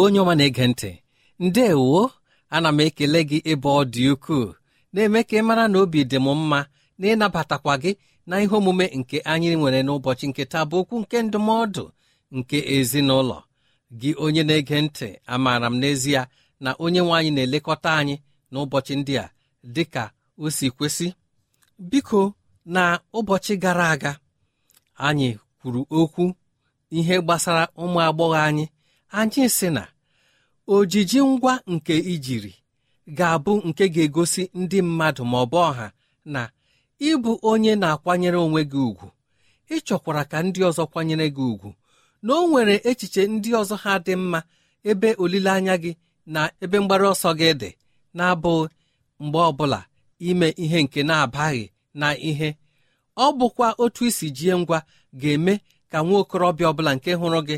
Igbo onye ọma na-ege ntị. Ndeewo ana m ekele gị ebe ọ dị ukwuu. Na-eme ka ị mara na obi dị m mma na ịnabatakwa gị na ihe omume nke anyị nwere n'ụbọchị nke taa bụ okwu nke ndụmọdụ nke ezinụlọ. Gị onye na-ege ntị amaara m n'ezie na onye nwe anyị na-elekọta anyị n'ụbọchị ndị a dị ka o si kwesị. Biko na ụbọchị gara aga anyị kwuru okwu ihe gbasara ụmụ agbọghọ anyị anyị sị na ojiji ngwa nke ijiri ga-abụ nke ga-egosi ndị mmadụ ma ọ bụ ọha na ịbụ onye na-akwanyere onwe gị ugwu ịchọkwara ka ndị ọzọ kwanyere gị ugwu na o nwere echiche ndị ọzọ ha dị mma ebe olileanya gị na ebe mgbara ọsọ gị dị na-abụ mgbe ọbụla ime ihe nke na-abaghị na ihe. Ọ bụkwa otu isi jie ngwa ga-eme ka nwa okorobịa ọbụla nke hụrụ gị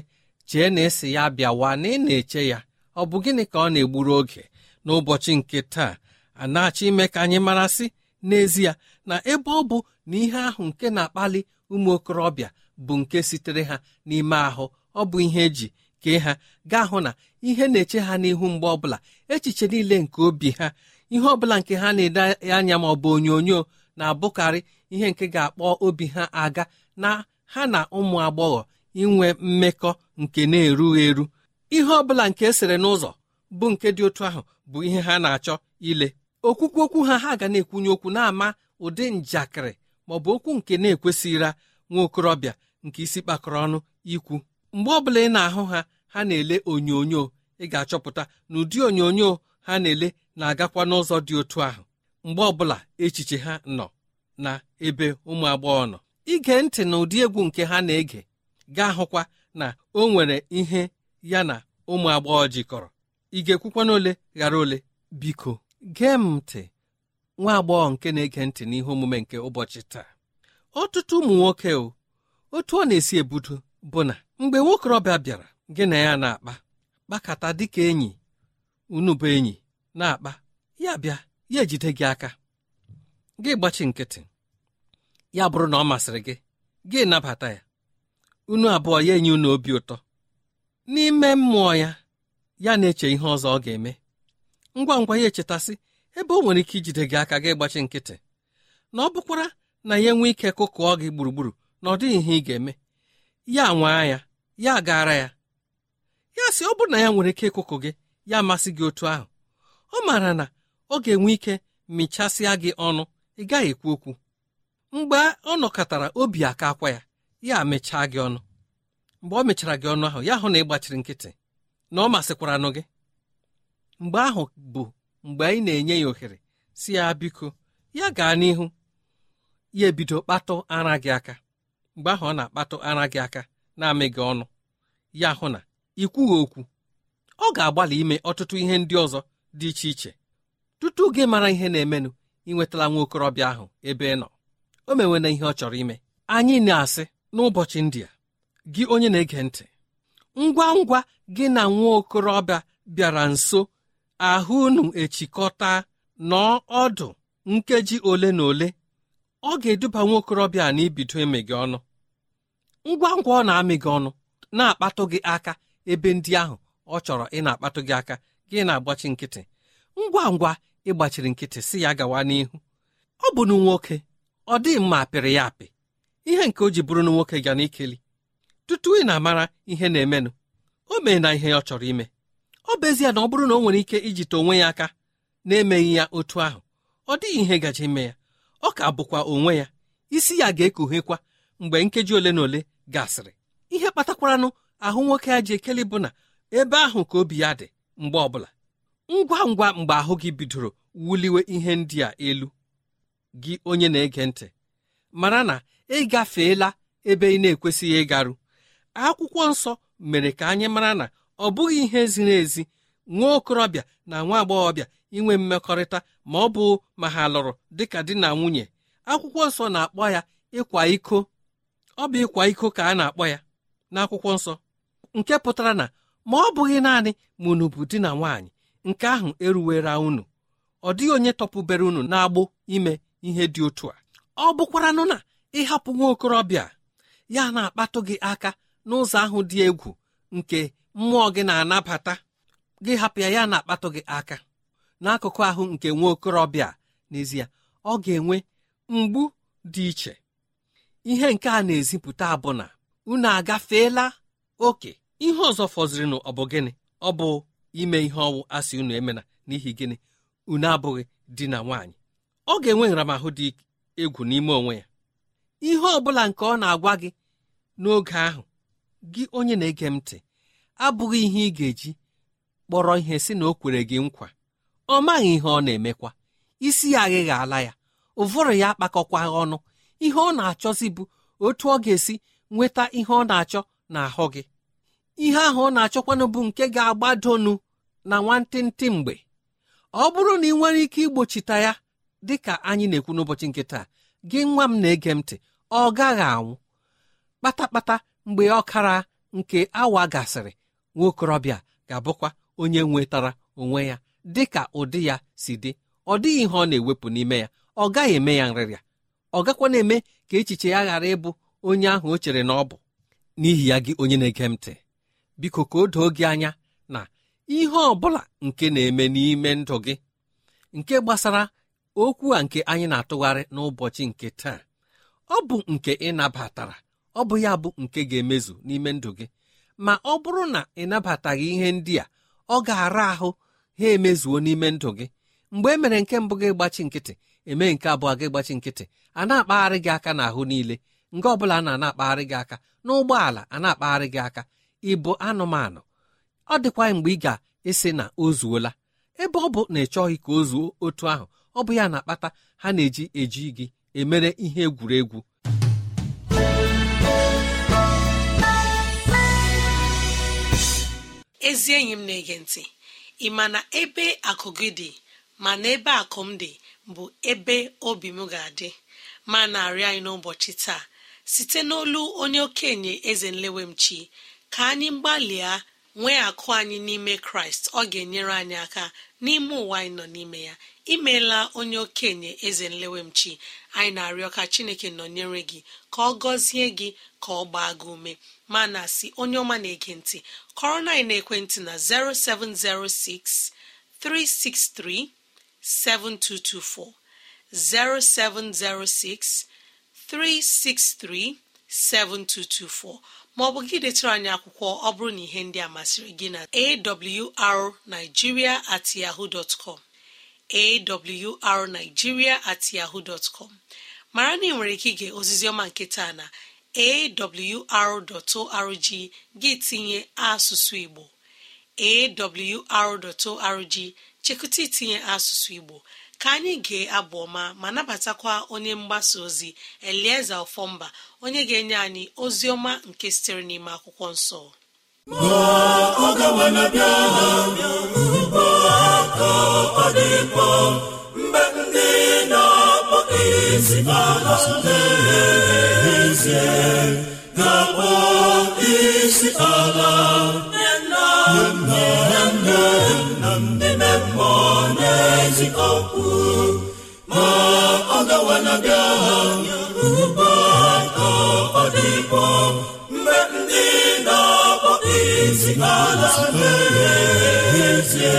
chee na esi ya bịawa na ị na-eche ya. Ọ bụ gịnị ka ọ na-egburu oge? N'ụbọchị nke taa a na-achọ ime ka anyị marasị n'ezie na ebe ọ bụ na ihe ahụ nke na-akpali ụmụ okorobịa bụ nke sitere ha n'ime ahụ ọ bụ ihe eji kee ha gaa hụ na ihe na-eche ha n'ihu mgbe ọbụla echiche niile nke obi ha ihe ọbụla nke ha na-ede anya ma ọ bụ onyonyo na-abụkarị ihe nke ga-akpọ obi ha aga na ha na ụmụ agbọghọ inwe mmekọ nke na-erughị eru. Ihe ọ bụla nke esere n'ụzọ bụ nke dị otu ahụ bụ ihe ha na-achọ ile. Okwukwu okwu ha ha ga na-ekwunye okwu na-ama ụdị njakịrị ma ọ bụ okwu nke na-ekwesịra nwa okorobịa nke isi kpakọrọ ọnụ ikwu. Mgbe ọbụla ị na-ahụ ha ha na-ele onyonyo. Ị ga-achọpụta na ụdị onyonyo ha na-ele na-agakwa n'ụzọ dị otu ahụ. Mgbe ọbụla echiche ha nọ na ebe ụmụ agbọghọ nọ ige ntị na ụdị egwu nke ha na-ege. Gaa hụkwa na o nwere ihe ya na ụmụ agbọghọ jikọrọ. Ị ga-ekwukwana ole ghara ole? Biko gee m ntị nwa agbọghọ nke na-ege ntị n'ihe omume nke ụbọchị taa. Ọtụtụ ụmụ nwoke o otu ọ na-esi ebudo bụ na mgbe nwokorobịa bịara gị na ya na-akpa kpakọta dịka enyi unu enyi na-akpa ya bịa ya ejide gị aka. Gị gbachi nkịtị. Ya bụrụ na ọ masịrị gị gị nabata ya. Unu abụọ ya enye unu obi ụtọ. N'ime mmụọ ya ya na-eche ihe ọzọ ọ ga-eme. Ngwa ngwa ya echetasị ebe o nwere ike ijide gị aka gị gbachi nkịtị. Na ọ bụkwara na ya enwee ike kụkụọ gị gburugburu na ọ dịghị ihe ị ga-eme. Ya nwaa ya ya gara ya. Ya sị ọ bụrụ na ya nwere ike ịkụkụ gị ya amasị gị otu ahụ. Ọ maara na ọ ga-enwe ike mịchasịa gị ọnụ ị gaghị ekwu okwu. Mgbe ọ nọkọtara obi aka akwa ya. Ya mechaa gị ọnụ. Mgbe ọ mechara gị ọnụ ahụ ya hụ na ị gbachiri nkịtị na ọ masịkwaranụ gị. Mgbe ahụ bụ mgbe anyị na-enye ya ohere si ya biko ya gaa n'ihu. Ya ebido kpatụ ara gị aka. Mgbe ahụ ọ na-akpatụ ara gị aka na-amị gị ọnụ. Ya hụ na ikwughị okwu ọ ga-agbalị ime ọtụtụ ihe ndị ọzọ dị iche iche. Tutu gị mara ihe na-emenụ inwetala nwa okorobịa ahụ ebe ị nọ. O mewena ihe ọ chọrọ ime. Anyị na-asị n'ụbọchị ndị a gị onye na-ege ntị ngwa ngwa gị na nwa okorobịa bịara nso ahụ unu echikọta nọọ ọdụ nkeji ole na ole ọ ga-eduba nwa okorobịa n'ibido eme gị ọnụ. Ngwa ngwa ọ na-amị gị ọnụ na-akpatụ gị aka ebe ndị ahụ ọ chọrọ ị na-akpatụ gị aka gị na-agbachi nkịtị. Ngwa ngwa ịgbachiri nkịtị si ya gawa n'ihu. Ọ bụ na nwoke ọ dịghị mma apịrị ya apị. Ihe nke o ji bụrụ na nwoke ga n'ikeli tutu ị na-amara ihe na-emenụ o mee na ihe ọ chọrọ ime. Ọ bụ ezie na ọ bụrụ na o nwere ike ijite onwe ya aka na-emeghị ya otu ahụ ọ dịghị ihe gaji ime ya. Ọ ka bụkwa onwe ya isi ya ga-ekughekwa mgbe nkeji ole na ole gasịrị. Ihe kpatakwaranụ ahụ nwoke ya ji ekeli bụ na ebe ahụ ka obi ya dị mgbe ọbụla ngwa ngwa mgbe ahụ gị bidoro wuliwe ihe ndị a elu gị onye na-ege ntị mara na ị gafeela ebe ị na-ekwesịghị ịgaru akwụkwọ nsọ mere ka anyị mara na ọ bụghị ihe ziri ezi nwa okorobịa na nwa agbọghọbịa inwe mmekọrịta ma ọ bụ ma ha lụrụ dịka di na nwunye. Akwụkwọ nsọ na-akpọ ya ịkwa iko. Ọ bụ ịkwa iko ka a na-akpọ ya n'akwụkwọ nsọ nke pụtara na ma ọ bụghị naanị ma unu bụ di na nwaanyị nke ahụ eruwera unu. Ọ dịghị onye tọpụbere unu na-agbụ ime ihe dị otu a. Ọ bụkwaranụ na ịhapụ nwa okorobịa. Ya na-akpatụ gị aka n'ụzọ ahụ dị egwu nke mmụọ gị na-anabata. Gị hapụ ya ya na-akpatụ gị aka n'akụkụ ahụ nke nwa okorobịa. N'ezie ọ ga-enwe mgbu dị iche. Ihe nke a na-ezipụta bụ na unu agafeela? Oke ihe ọzọ fọzirinụ ọ bụ gịnị? Ọ bụ ime ihe ọwụ asị unu emena n'ihi gịnị? Unu abụghị di na nwaanyị. Ọ ga-enwe nramahụ dị egwu n'ime onwe ya. Ihe ọ bụla nke ọ na-agwa gị n'oge ahụ gị onye na-ege m ntị abụghị ihe ị ga-eji kpọrọ ihe si na o kwere gị nkwa. Ọ maghị ihe ọ na-emekwa. Isi ya aghịghị ala ya ụvụrụ ya akpakọkwa ọnụ. Ihe ọ na-achọzi bụ otu ọ ga-esi nweta ihe ọ na-achọ n'ahụ gị. Ihe ahụ ọ na-achọkwanụ bụ nke ga-agbadonu na nwantịntị mgbe. Ọ bụrụ na ị nwere ike igbochita ya dị ka anyị na-ekwu n'ụbọchị nke taa gị nwa m na-ege m ntị ọ gaghị anwụ. Kpatakpata mgbe ọkara nke awa gasịrị nwa okorobịa ga-abụkwa onye nwetara onwe ya dị ka ụdị ya si dị. Ọ dịghị ihe ọ na-ewepụ n'ime ya. Ọ gaghị eme ya nrịrịa. Ọ gakwa na-eme ka echiche ya ghara ịbụ onye ahụ o chere na ọ bụ. N'ihi ya gị onye na-ege ntị. Biko ka o doo gị anya na ihe ọ bụla nke na-eme n'ime ndụ gị nke gbasara okwu a nke anyị na-atụgharị n'ụbọchị nke taa ọ bụ nke ị nabatara. Ọ bụ ya bụ nke ga-emezu n'ime ndụ gị. Ma ọ bụrụ na ị nabataghị ihe ndị a ọ ga-ara ahụ ha emezuo n'ime ndụ gị. Mgbe e mere nke mbụ gị gbachi nkịtị eme nke abụọ gị gbachi nkịtị a na-akpagharị gị aka n'ahụ niile. Nke ọ bụla a na-akpagharị gị aka n'ụgbọala a na-akpagharị gị aka. Ịbụ anụmanụ. Ọ dịkwa mgbe ị ga-esi na o zuola. Ebe ọ bụ na ị chọghị ka o zuo otu ahụ ọ bụ ya na-akpata ha na-eji eji gị emere ihe egwuregwu. Ezi enyi m na-ege ntị ị ma na ebe akụ gị dị ma na ebe akụ m dị bụ ebe obi m ga-adị? Ma na-arịọ anyị n'ụbọchị taa site n'olu onye okenye eze nlewemchi ka anyị gbalịa nwee akụ anyị n'ime kraịst ọ ga-enyere anyị aka n'ime ụwa anyị nọ n'ime ya. Imeela onye okenye eze nlewemchi anyị na-arịọ ka chineke nọnyere gị ka ọ gọzie gị ka ọ gbaa gị ume. Ma na si onye ọma na-ege ntị kọrọ na ekwentị na 0706 363 7224 0706 363 7224 maọbụ gị detara anyị akwụkwọ ọ bụrụ na ihe ndị a masịrị gị na awrnigeria at yahoo dot com awrnigeria at yahoo dot com. Mara na ị nwere ike ige oziziọma nke taa na awr.org gị tinye asụsụ Igbo. Awr.org chekụta itinye asụsụ Igbo. Ka anyị gee abụ ọma ma nabatakwa onye mgbasa ozi elieze ofọmba onye ga-enye anyị ozi ọma nke sitere n'ime akwụkwọ nsọ. Mgbe ndị na-akpọ isi ala n'ezie ga-akpọ isi ala. Ezi okwu ma ọ gawa na bịa. Ugbu ka ọ dịkwa mgbe ndị na-akpọ isi ala ezie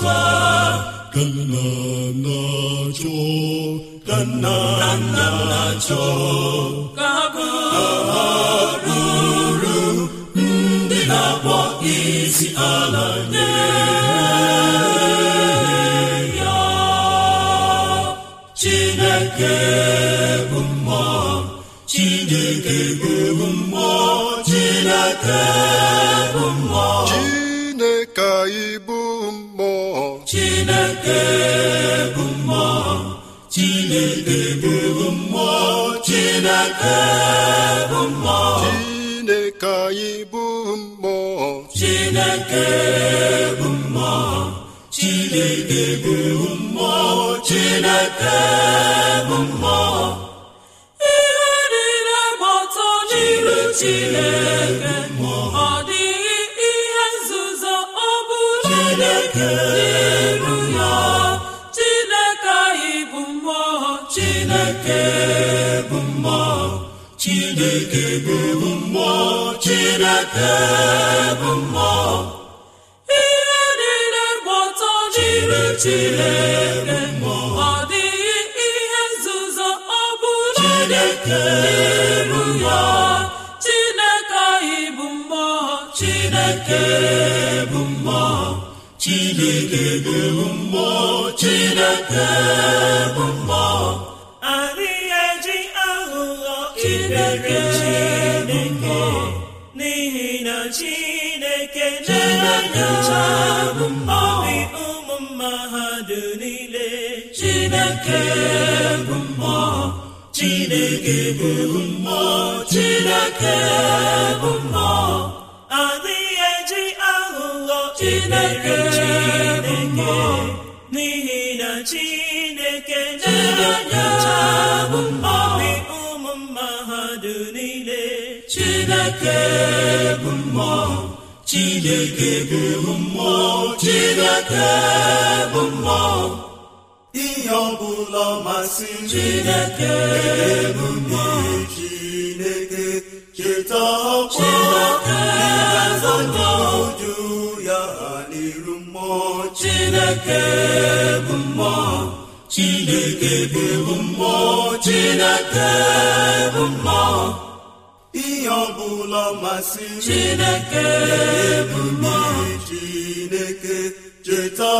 ka nna na-achọ ka ha Chineke anyị bụ mmụọ Chineke bụ mmụọ Chineke bụ mmụọ Chineke bụ mmụọ ihe niile gbọtọ n'iru Chineke. Ihe niile gbọtọ n'iru Chineke ọ dịghị ihe nzuzo ọ bụla Chineke anyị mmụọ Chineke bụ mmụọ. bụ mmụọ Chineke bụ Chineke bụ mmụọ. Chineke bụ mmụọ Chineke bụ mmụọ adịghị eji aghụghọ Chineke Chineke n'ihi na Chineke na-enyocha obi ụmụ mmadụ niile Chineke bụ mmụọ Chineke bụ mmụọ Chineke bụ mmụọ. Ihe ọbụla masị Chineke bụ mmụọ. Chineke cheta ọkwa. Uju ya n'iru mmụọ. Chineke bụ mmụọ. Chineke bụ mmụọ. Chineke bụ mmụọ. Ihe ọbụla masị chineke bụ mmụọ chineke cheta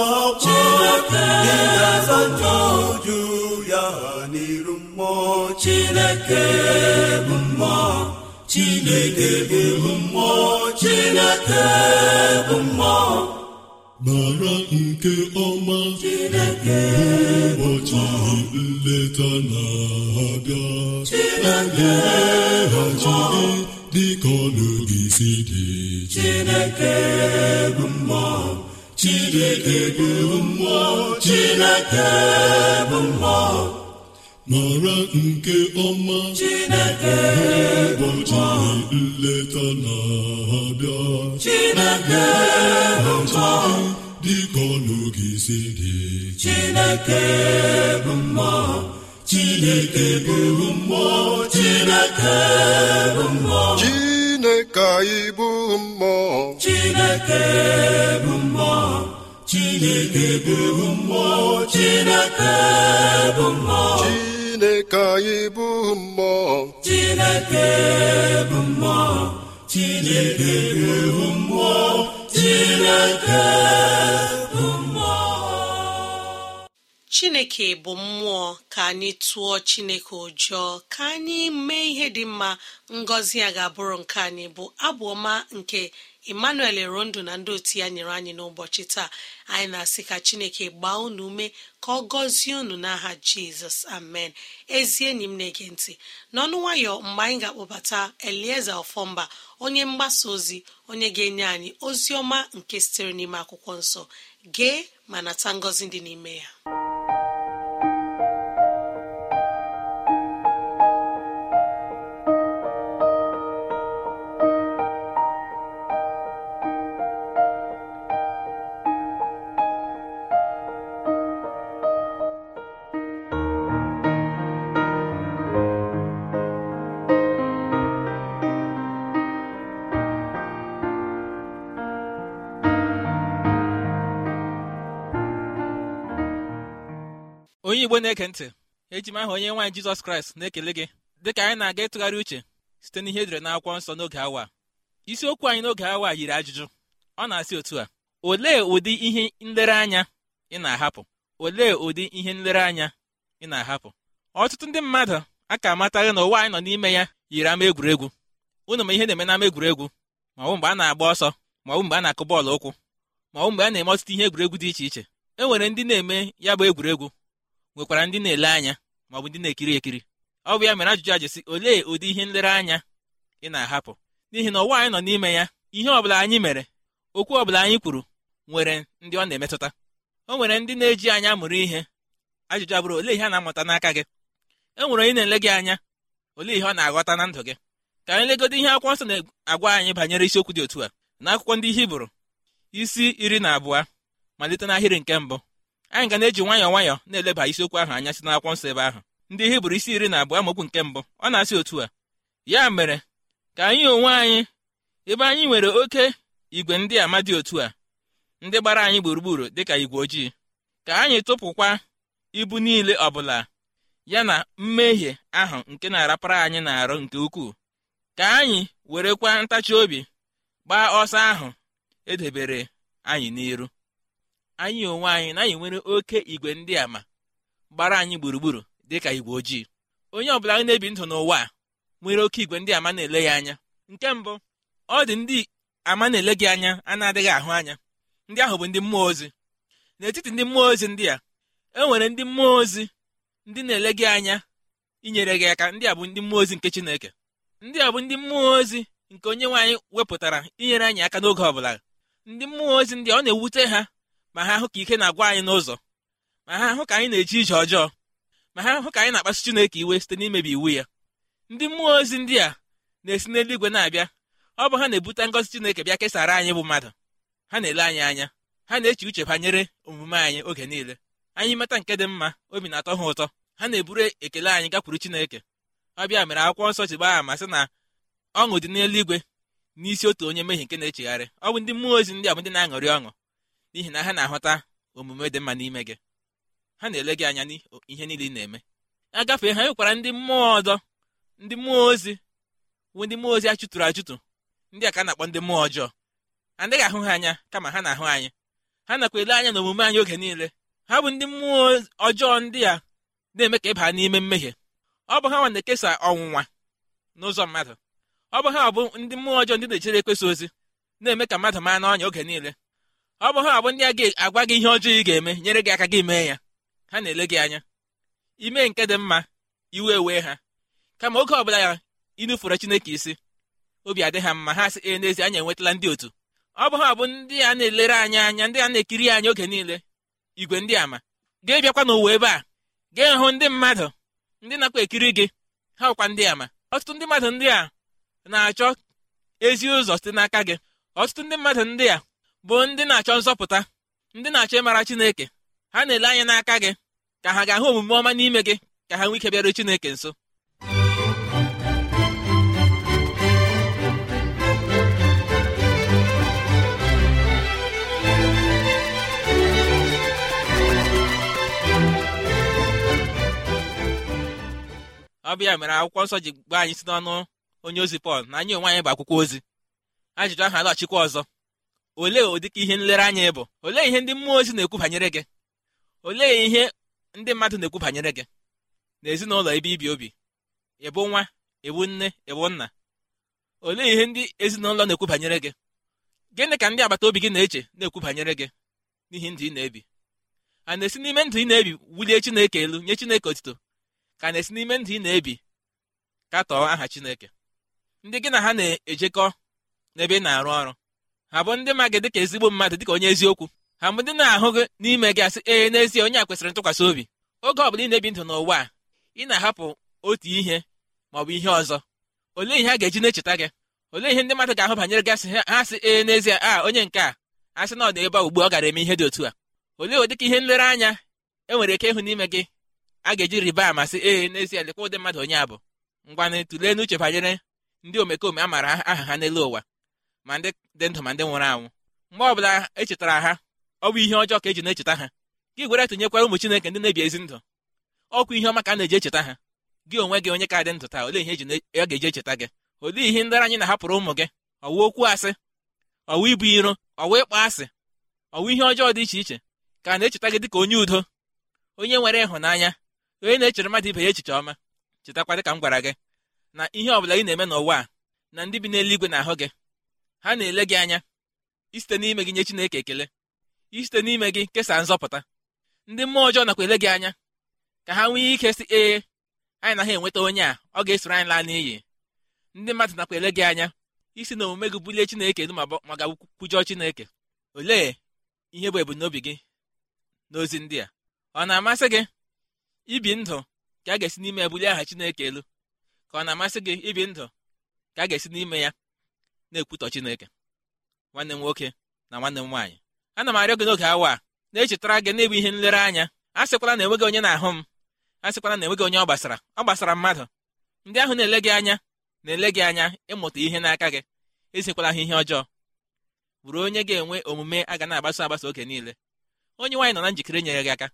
chineke ga-azacha uju ya n'iru mmụọ chineke bụ mmụọ chineke bụ mmụọ chineke bụ mmụọ mara nke ọma ụbọchị nleta na-abịa Chineke. Ga-emeghachiri dịka ọnụ gị si dị. Chineke bụ mmụọ chineke bụ mmụọ chineke bụ mmụọ mara nke ọma. Chineke ụbọchị nleta na-abịa. Chineke dịka ọnụ gị si dị. Chineke bụ mmụọ. Chineke bụ mmụọ. Chineke bụ mmụọ. Chineke anyị bụ mmụọ. Chineke bụ mmụọ. Chineke bụ mmụọ. Chineke bụ mmụọ. Chineke anyị bụ mmụọ chineke bụ mmụọ chineke bụ mmụọ chineke bụ mmụọ chineke bụ mmụọ ka anyị tụọ chineke ụjọ ka anyị mee ihe dị mma. Ngọzi ya ga-abụrụ nke anyị bụ abụ ọma nke emmanuel rondo na ndị otu ya nyere anyị n'ụbọchị taa anyị na-asị ka chineke gbaa unu ume ka ọ gọzie unu n'aha jizọs. Amen. Ezi enyi m na-ege ntị n'ọnụ nwayọ mgbe anyị ga-akpọbata elieze ọfọmba onye mgbasa ozi onye ga-enye anyị ozi ọma nke sitere n'ime akwụkwọ nsọ. Gee ma nata ngọzi dị n'ime ya. Igbo na-ege ntị. Eji m aha onye nwaanyị jizọs kraịst na-ekele gị dịka anyị na-aga ịtụgharị uche site n'ihe edere n'akwụkwọ nsọ n'oge awa a. isiokwu anyị n'oge awa a yiri ajụjụ. Ọ na-asị otu a olee ụdị ihe nlereanya ị na-ahapụ? Olee ụdị ihe nlereanya ị na-ahapụ? Ọtụtụ ndị mmadụ aka amataghị na ụwa anyị nọ n'ime ya yiri ama egwuregwu. Unu ma ihe na-eme n'ama egwuregwu? Ma ọ bụ mgbe a na-agba ọsọ ma ọ mgbe a na-akụ bọọlụ ụkwụ ma ọ mgbe a na-eme ọtụtụ ihe egwuregwu dị iche iche. E nwere ndị na-eme ya bụ egwuregwu. Nwekwara ndị na-ele anya ma ọ bụ ndị na-ekiri ekiri. Ọ bụ ya mere ajụjụ a ji sị olee ụdị ihe nlereanya ị na-ahapụ? N'ihi na ụwa anyị nọ n'ime ya ihe ọbụla anyị mere okwu ọbụla anyị kwuru nwere ndị ọ na-emetụta. O nwere ndị na-eji anya mụrụ ihe. Ajụjụ abụrụ olee ihe a na-amụta n'aka gị? E nwere onye na-ele gị anya olee ihe ọ na-aghọta na ndụ gị? Ka anyị legodo ihe akwụkwọ nsọ na-agwa anyị banyere isiokwu dị otu a. N'akwụkwọ ndị hibru isi iri na abụọ malite n'ahịrị nke mbụ. Anyị ga na-eji nwayọọ nwayọọ na-eleba isiokwu ahụ anya si n'akwụkwọ nsọ ebe ahụ. Ndị hibru isi iri na abụọ amaokwu nke mbụ ọ na-asị otu a ya mere ka anyị onwe anyị ebe anyị nwere oke igwe ndị ama dị otu a ndị gbara anyị gburugburu dịka igwe ojii ka anyị tụpụkwa ibu niile ọbụla ya na mmehie ahụ nke na-arapara anyị na-arụ nke ukwuu. Ka anyị werekwa ntachi obi gbaa ọsọ ahụ edebere anyị n'iru. Anyị onwe anyị na anyị nwere oke igwe ndị ama gbara anyị gburugburu dịka igwe ojii. Onye ọbụla na-ebi ndụ n'ụwa a nwere oke igwe ndị ama na-ele ya anya. Nke mbụ ọ dị ndị ama na-ele gị anya a na-adịghị ahụ anya. Ndị ahụ bụ ndị mmụọ ozi. N'etiti ndị mmụọ ozi ndị a e nwere ndị mmụọ ozi ndị na-ele gị anya inyere gị aka. Ndị a bụ ndị mmụọ ozi nke Chineke. Ndị a bụ ndị mmụọ ozi nke onye nwaanyị wepụtara inyere anyị aka n'oge ọbụla. Ndị mmụọ ozi ndị a ọ na-ewute ha ma ha hụ ka ike na-agwa anyị n'ụzọ ma ha hụ ka anyị na-eji ije ọjọọ ma ha hụ ka anyị na-akpasu Chineke iwe site n'imebi iwu ya. Ndị mmụọ ozi ndị a na-esi n'eluigwe na-abịa ọ bụ ha na-ebute ngọzi Chineke bịa kesara anyị bụ mmadụ. Ha na-ele anyị anya ha na-eche uche banyere omume anyị oge niile. Anyị meta nke dị mma obi na-atọ ha ụtọ. Ha na-eburu ekele anyị gakwuru Chineke. Ọ bịa mere akwụkwọ nsọ ji gbaa ama sị na ọṅụ dị n'eluigwe n'isi otu onye mmehie nke na-echegharị. Ọ bụ ndị mmụọ ozi ndị a bụ ndị na-aṅụrị ọṅụ. N'ihi na ha na-ahụta omume dị mma n'ime gị. Ha na-ele gị anya n'ihe niile ị na-eme. Agafee ha nwekwara ndị mmụọ ọzọ ndị mmụọ ozi bụ ndị mmụọ ozi a chụtụrụ achụtụ ndị a ka na-akpọ ndị mmụọ ọjọọ. Adịghị ahụ ha anya kama ha na-ahụ anyị. Ha nakwa ele anya n'omume anyị oge niile. Ha bụ ndị mmụọ ọjọọ ndị a na-eme ka ịba n'ime mmehie. Ọ bụ ha nwa na-ekesa ọnwụnwa n'ụzọ mmadụ. Ọ bụ ha bụ ndị mmụọ ọjọọ ndị na-echere ekwesị ozi na-eme ka mmadụ maa n'ọnya oge niile. Ọ bụ ha bụ ndị a ga-agwa gị ihe ọjọọ ị ga-eme nyere gị aka gị mee ya. Ha na-ele gị anya. Ime nke dị mma iwe wee ha. Kama oge ọbụla ya inufuru Chineke isi obi adị ha mma. Ha sị ee n'ezie anyị enwetala ndị otu. Ọ bụ ha bụ ndị a na-elere anyị anya ndị a na-ekiri anyị oge niile. Igwe ndị ama. Ga-ebịakwa n'ụwa ebe a. Ga-ehụ ndị mmadụ ndị nakwa ekiri gị. Ha bụkwa ndị ama. Ọtụtụ ndị mmadụ ndị a na-achọ ezi ụzọ site n'aka gị. Ọtụtụ ndị mmadụ ndị a bụ ndị na-achọ nzọpụta ndị na-achọ ịmara Chineke. Ha na-ele anya n'aka gị ka ha ga-ahụ omume ọma n'ime gị ka ha nwee ike bịaruo Chineke nso. Ọ bụ ya mere akwụkwọ nsọ ji gba anyị si n'ọnụ onye ozi Pọl na anyị onwe anyị bụ akwụkwọ ozi. Ajụjụ ahụ alọghachikwa ọzọ. Olee ụdịka ihe nlereanya ị bụ? Olee ihe ndị mmụọ ozi na-ekwu banyere gị? Olee ihe ndị mmadụ na-ekwu banyere gị? N'ezinụlọ ebe ibi obi ịbụ nwa ịbụ nne ịbụ nna? Olee ihe ndị ezinụlọ na-ekwu banyere gị? Gịnị ka ndị agbata obi gị na-eche na-ekwu banyere gị n'ihi ndụ ị na-ebi? A na-esi n'ime ndụ ị na-ebi wulie Chineke elu nye Chineke otito ka na-esi n'ime ndụ ị na-ebi katọọ aha Chineke? Ndị gị na ha na-ejekọ n'ebe ị na-arụ ọrụ? Ha bụ ndị ma gị dịka ezigbo mmadụ dịka onye eziokwu. Ha bụ ndị na-ahụ gị n'ime gị asị ee n'ezie onye a kwesịrị ntụkwasị obi. Oge ọ bụla ị na-ebi ndụ n'ụwa a ị na-ahapụ otu ihe ma ọ bụ ihe ọzọ. Olee ihe a ga-eji na-echeta gị? Olee ihe ndị mmadụ ga-ahụ banyere gị? Asị ha sị ee n'ezie a onye nke a asị na ọ dị ebe a ugbu ọ gara eme ihe dị otu a. Olee ụdịka ihe nlereanya e nwere ike ịhụ n'ime gị? A ga-eji riba ama sị ee n'ezie lekwa ụdị mmadụ onye a bụ. Ngwanụ tụlee n'uche banyere ndị omekome a maara aha ha n'elu ụwa. Ma ndị dị ndụ ma ndị nwụrụ anwụ. Mgbe ọbụla echetara ha ọ bụ ihe ọjọọ ka eji na-echeta ha. Gị gwere tụnyekwara ụmụ Chineke ndị na-ebi ezi ndụ. Ọkwa ihe ọma ka a na-eji echeta ha. Gị onwe gị onye ka dị ndụ taa olee ihe eji a ga-eji echeta gị? Olee ihe ndara anyị na-ahapụrụ ụmụ gị? Ọwụ okwu asị? Ọwụ ibu iro? Ọwụ ịkpọ asị? Ọwụ ihe ọjọọ dị iche iche ka na-echeta gị dịka onye udo onye nwere ịhụnanya onye na-echere mmadụ ibe ya echiche ọma? Chetakwa dịka m gwara gị na ihe ọ bụla ị na-eme n'ụwa a na ndị bi n'eluigwe na-ahụ gị ha na-ele gị anya isite n'ime gị nye Chineke ekele isite n'ime gị kesaa nzọpụta. Ndị mmụọ ọjọọ nakwa ele gị anya ka ha nwee ike si ee anyị na ha enweta onye a ọ ga-esoro anyị laa n'iyi. Ndị mmadụ nakwa ele gị anya isi na omume gị bulie Chineke elu ma ga-kwujọọ Chineke. Olee ihe bụ ebumnobi gị n'ozi ndị a? Ọ na-amasị gị ibi ndụ ka a ga-esi n'ime ya bulie aha Chineke elu? Ka ọ na-amasị gị ibi ndụ ka a ga-esi n'ime ya? Na-ekwutọ Chineke nwanne m nwoke na nwanne m nwaanyị. Ana m arịọ gị n'oge awa a na-echetara gị n'ebu ihe nlereanya a sịkwala na enweghị onye na-ahụ m. A sịkwala na enweghị onye ọ gbasara. Ọ gbasara mmadụ. Ndị ahụ na-ele gị anya na-ele gị anya ịmụta ihe n'aka gị. Ezikwala ha ihe ọjọọ. Bụrụ onye ga-enwe omume a ga na-agbasa agbasa oge niile. Onye nwaanyị nọ na njikere inyere gị aka.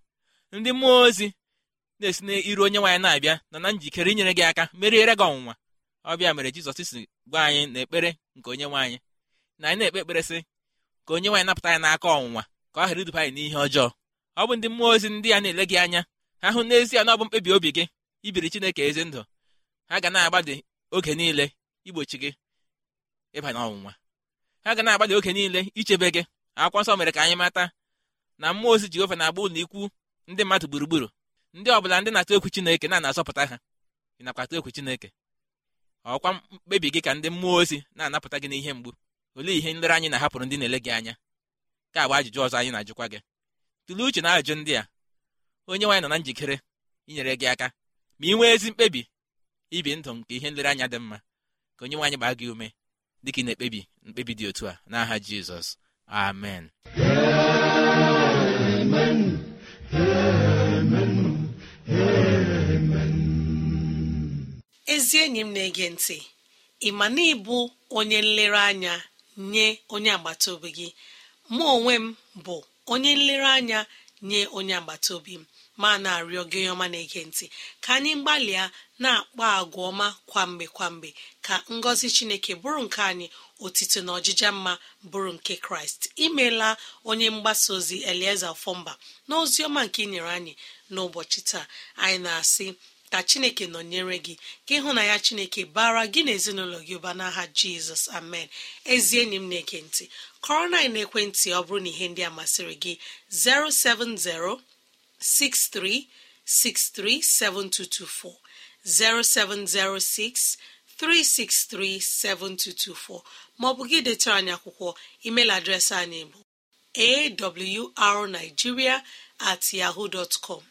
Ndị mmụọ ozi na-esi n'iru onye nwaanyị na-abịa nọ na njikere inyere gị aka meriere gị ọnwụnwa. Ọbịa mere Jizọs si gwa anyị na ekpere nke onye nwaanyị na anyị na-ekpe ekpere sị ka onye nwaanyị napụta anyị n'aka ọnwụnwa ka ọ ghara iduba anyị n'ihe ọjọọ. Ọ bụ ndị mmụọ ozi ndị a na-ele gị anya ha hụ n'ezie na ọ bụ mkpebi obi gị ibiri Chineke ezi ndụ ha ga na-agbadị oge niile igbochi gị ịba n'ọnwụnwa. Ha ga na-agbadị oge niile ichebe gị. Akwụkwọ nsọ mere ka anyị mata na mmụọ ozi Jehova na-agba ụlọ ikwu ndị mmadụ gburugburu ndị ọbụla ndị na-atụ egwu Chineke na-anazọpụta ha ị nakwa atụ egwu Chineke. Ọkwa mkpebi gị ka ndị mmụọ ozi na-anapụta gị n'ihe mgbu. Olee ihe nlere anyị na-ahapụrụ ndị na-ele gị anya? Ka bụ ajụjụ ọzọ anyị na-ajụkwa gị. Tụlee uche na ajụjụ ndị a. Onye nwaanyị nọ na njikere inyere gị aka. Ma ị nwee ezi mkpebi ibi ndụ nke ihe nlereanya dị mma. Ka onye nwaanyị gbaa gị ume dịka ị na-ekpebi mkpebi dị otu a n'aha Jizọs. Amen. Ezi enyi m na-ege ntị ị ma na ịbụ onye nlereanya nye onye agbata obi gị? Mụ onwe m bụ onye nlereanya nye onye agbata obi m. Ma na-arịọ gị ọma na-ege ntị ka anyị gbalịa na-akpa agwa ọma kwa mgbe kwa mgbe ka ngọzi chineke bụrụ nke anyị otito na ọjịja mma bụrụ nke kraịst. Imeela onye mgbasa ozi elieze fọmba na ozi ọma nke inyere anyị n'ụbọchị taa. Anyị na-asị ka chineke nọnyere gị ka ịhụ na ya chineke bara gị na ezinụlọ gị ụba n'aha jizọs amen. Ezi enyi m na-ege ntị kọrọ na ekwentị ọ bụrụ na ihe ndị a masịrị gị 070 6363 7224 0706 363 7224 maọbụ gị detara anyị akwụkwọ email adreesị anyị bụ awrnigeria at yahoo dot com.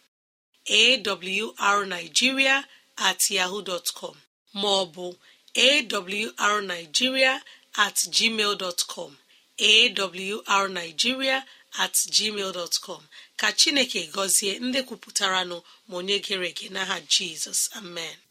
Awrnigeria at yahoo dot com maọbụ awrnigeria at gmail dot com awrnigeria at gmail dot com. Ka chineke gọzie ndị kwupụtara nọ ma onye gere ege n'aha jizọs. Amen.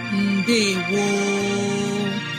mbe woo